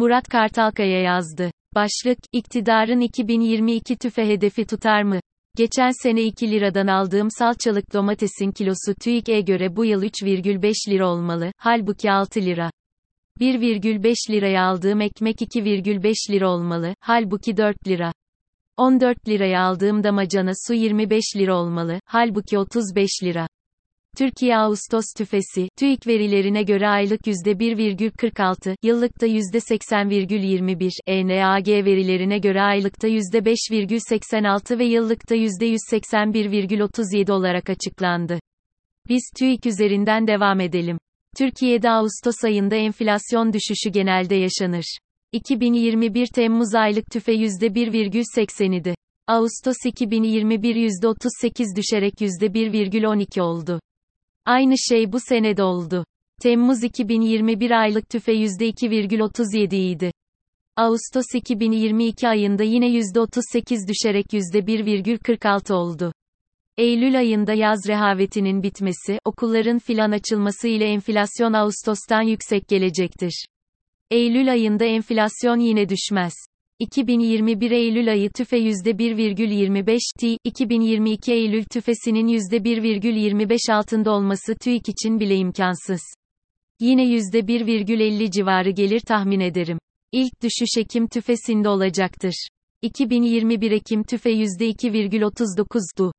Murat Kartalkaya yazdı. Başlık, iktidarın 2022 tüfe hedefi tutar mı? Geçen sene 2 liradan aldığım salçalık domatesin kilosu TÜİK'e göre bu yıl 3,5 lira olmalı, halbuki 6 lira. 1,5 liraya aldığım ekmek 2,5 lira olmalı, halbuki 4 lira. 14 liraya aldığım damacana su 25 lira olmalı, halbuki 35 lira. Türkiye Ağustos tüfesi, TÜİK verilerine göre aylık %1,46, yıllıkta %80,21, ENAG verilerine göre aylıkta %5,86 ve yıllıkta %181,37 olarak açıklandı. Biz TÜİK üzerinden devam edelim. Türkiye'de Ağustos ayında enflasyon düşüşü genelde yaşanır. 2021 Temmuz aylık tüfe %1,80 idi. Ağustos 2021 %38 düşerek %1,12 oldu. Aynı şey bu senede oldu. Temmuz 2021 aylık tüfe %2,37 idi. Ağustos 2022 ayında yine %38 düşerek %1,46 oldu. Eylül ayında yaz rehavetinin bitmesi, okulların filan açılması ile enflasyon Ağustos'tan yüksek gelecektir. Eylül ayında enflasyon yine düşmez. 2021 Eylül ayı tüfe %1,25 T, 2022 Eylül tüfesinin %1,25 altında olması TÜİK için bile imkansız. Yine %1,50 civarı gelir tahmin ederim. İlk düşüş Ekim tüfesinde olacaktır. 2021 Ekim tüfe %2,39'du.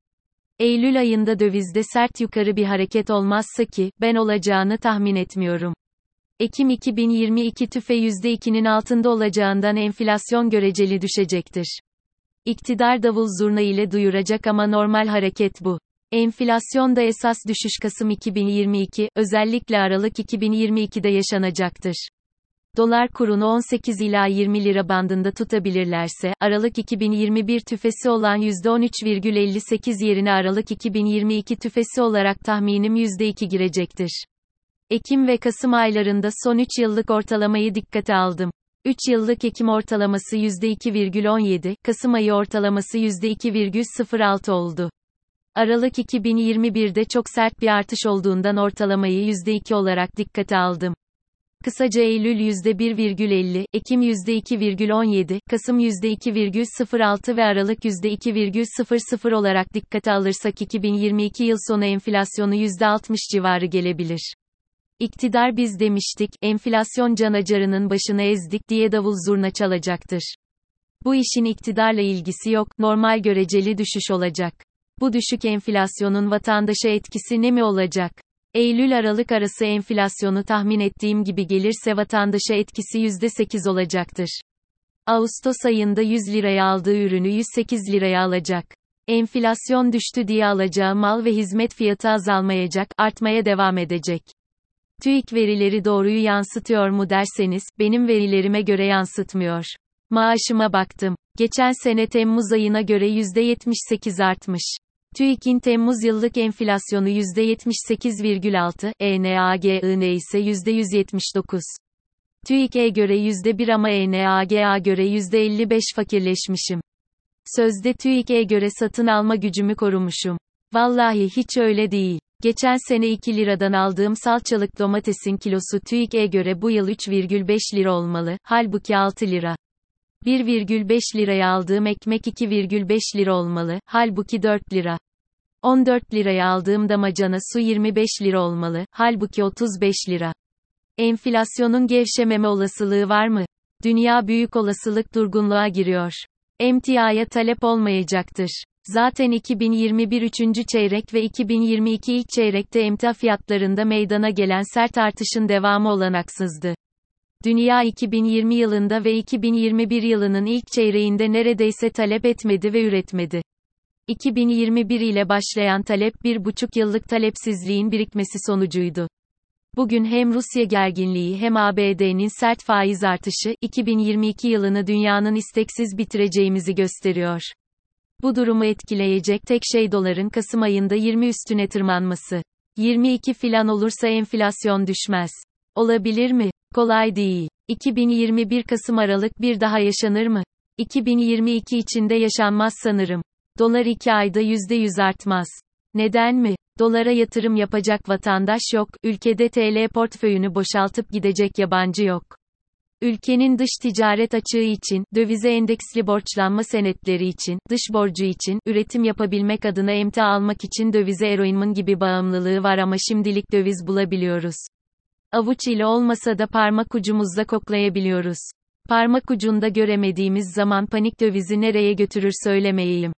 Eylül ayında dövizde sert yukarı bir hareket olmazsa ki, ben olacağını tahmin etmiyorum. Ekim 2022 tüfe %2'nin altında olacağından enflasyon göreceli düşecektir. İktidar davul zurna ile duyuracak ama normal hareket bu. Enflasyon da esas düşüş Kasım 2022, özellikle Aralık 2022'de yaşanacaktır. Dolar kurunu 18 ila 20 lira bandında tutabilirlerse, Aralık 2021 tüfesi olan %13,58 yerine Aralık 2022 tüfesi olarak tahminim %2 girecektir. Ekim ve Kasım aylarında son 3 yıllık ortalamayı dikkate aldım. 3 yıllık Ekim ortalaması %2,17, Kasım ayı ortalaması %2,06 oldu. Aralık 2021'de çok sert bir artış olduğundan ortalamayı %2 olarak dikkate aldım. Kısaca Eylül %1,50, Ekim %2,17, Kasım %2,06 ve Aralık %2,00 olarak dikkate alırsak 2022 yıl sonu enflasyonu %60 civarı gelebilir. İktidar biz demiştik, enflasyon canacarının başını ezdik diye davul zurna çalacaktır. Bu işin iktidarla ilgisi yok, normal göreceli düşüş olacak. Bu düşük enflasyonun vatandaşa etkisi ne mi olacak? Eylül-Aralık arası enflasyonu tahmin ettiğim gibi gelirse vatandaşa etkisi %8 olacaktır. Ağustos ayında 100 liraya aldığı ürünü 108 liraya alacak. Enflasyon düştü diye alacağı mal ve hizmet fiyatı azalmayacak, artmaya devam edecek. TÜİK verileri doğruyu yansıtıyor mu derseniz, benim verilerime göre yansıtmıyor. Maaşıma baktım. Geçen sene Temmuz ayına göre %78 artmış. TÜİK'in Temmuz yıllık enflasyonu %78,6, ENAGIN ise %179. TÜİK'e göre %1 ama ENAG'a göre %55 fakirleşmişim. Sözde TÜİK'e göre satın alma gücümü korumuşum. Vallahi hiç öyle değil. Geçen sene 2 liradan aldığım salçalık domatesin kilosu TÜİK'e göre bu yıl 3,5 lira olmalı, halbuki 6 lira. 1,5 liraya aldığım ekmek 2,5 lira olmalı, halbuki 4 lira. 14 liraya aldığım damacana su 25 lira olmalı, halbuki 35 lira. Enflasyonun gevşememe olasılığı var mı? Dünya büyük olasılık durgunluğa giriyor. Emtiaya talep olmayacaktır. Zaten 2021 3. çeyrek ve 2022 ilk çeyrekte emtia fiyatlarında meydana gelen sert artışın devamı olanaksızdı. Dünya 2020 yılında ve 2021 yılının ilk çeyreğinde neredeyse talep etmedi ve üretmedi. 2021 ile başlayan talep bir buçuk yıllık talepsizliğin birikmesi sonucuydu. Bugün hem Rusya gerginliği hem ABD'nin sert faiz artışı, 2022 yılını dünyanın isteksiz bitireceğimizi gösteriyor. Bu durumu etkileyecek tek şey doların Kasım ayında 20 üstüne tırmanması. 22 filan olursa enflasyon düşmez. Olabilir mi? Kolay değil. 2021 Kasım Aralık bir daha yaşanır mı? 2022 içinde yaşanmaz sanırım. Dolar 2 ayda %100 artmaz. Neden mi? Dolara yatırım yapacak vatandaş yok, ülkede TL portföyünü boşaltıp gidecek yabancı yok. Ülkenin dış ticaret açığı için, dövize endeksli borçlanma senetleri için, dış borcu için, üretim yapabilmek adına emtia almak için dövize eroinmin gibi bağımlılığı var ama şimdilik döviz bulabiliyoruz. Avuç ile olmasa da parmak ucumuzda koklayabiliyoruz. Parmak ucunda göremediğimiz zaman panik dövizi nereye götürür söylemeyeyim.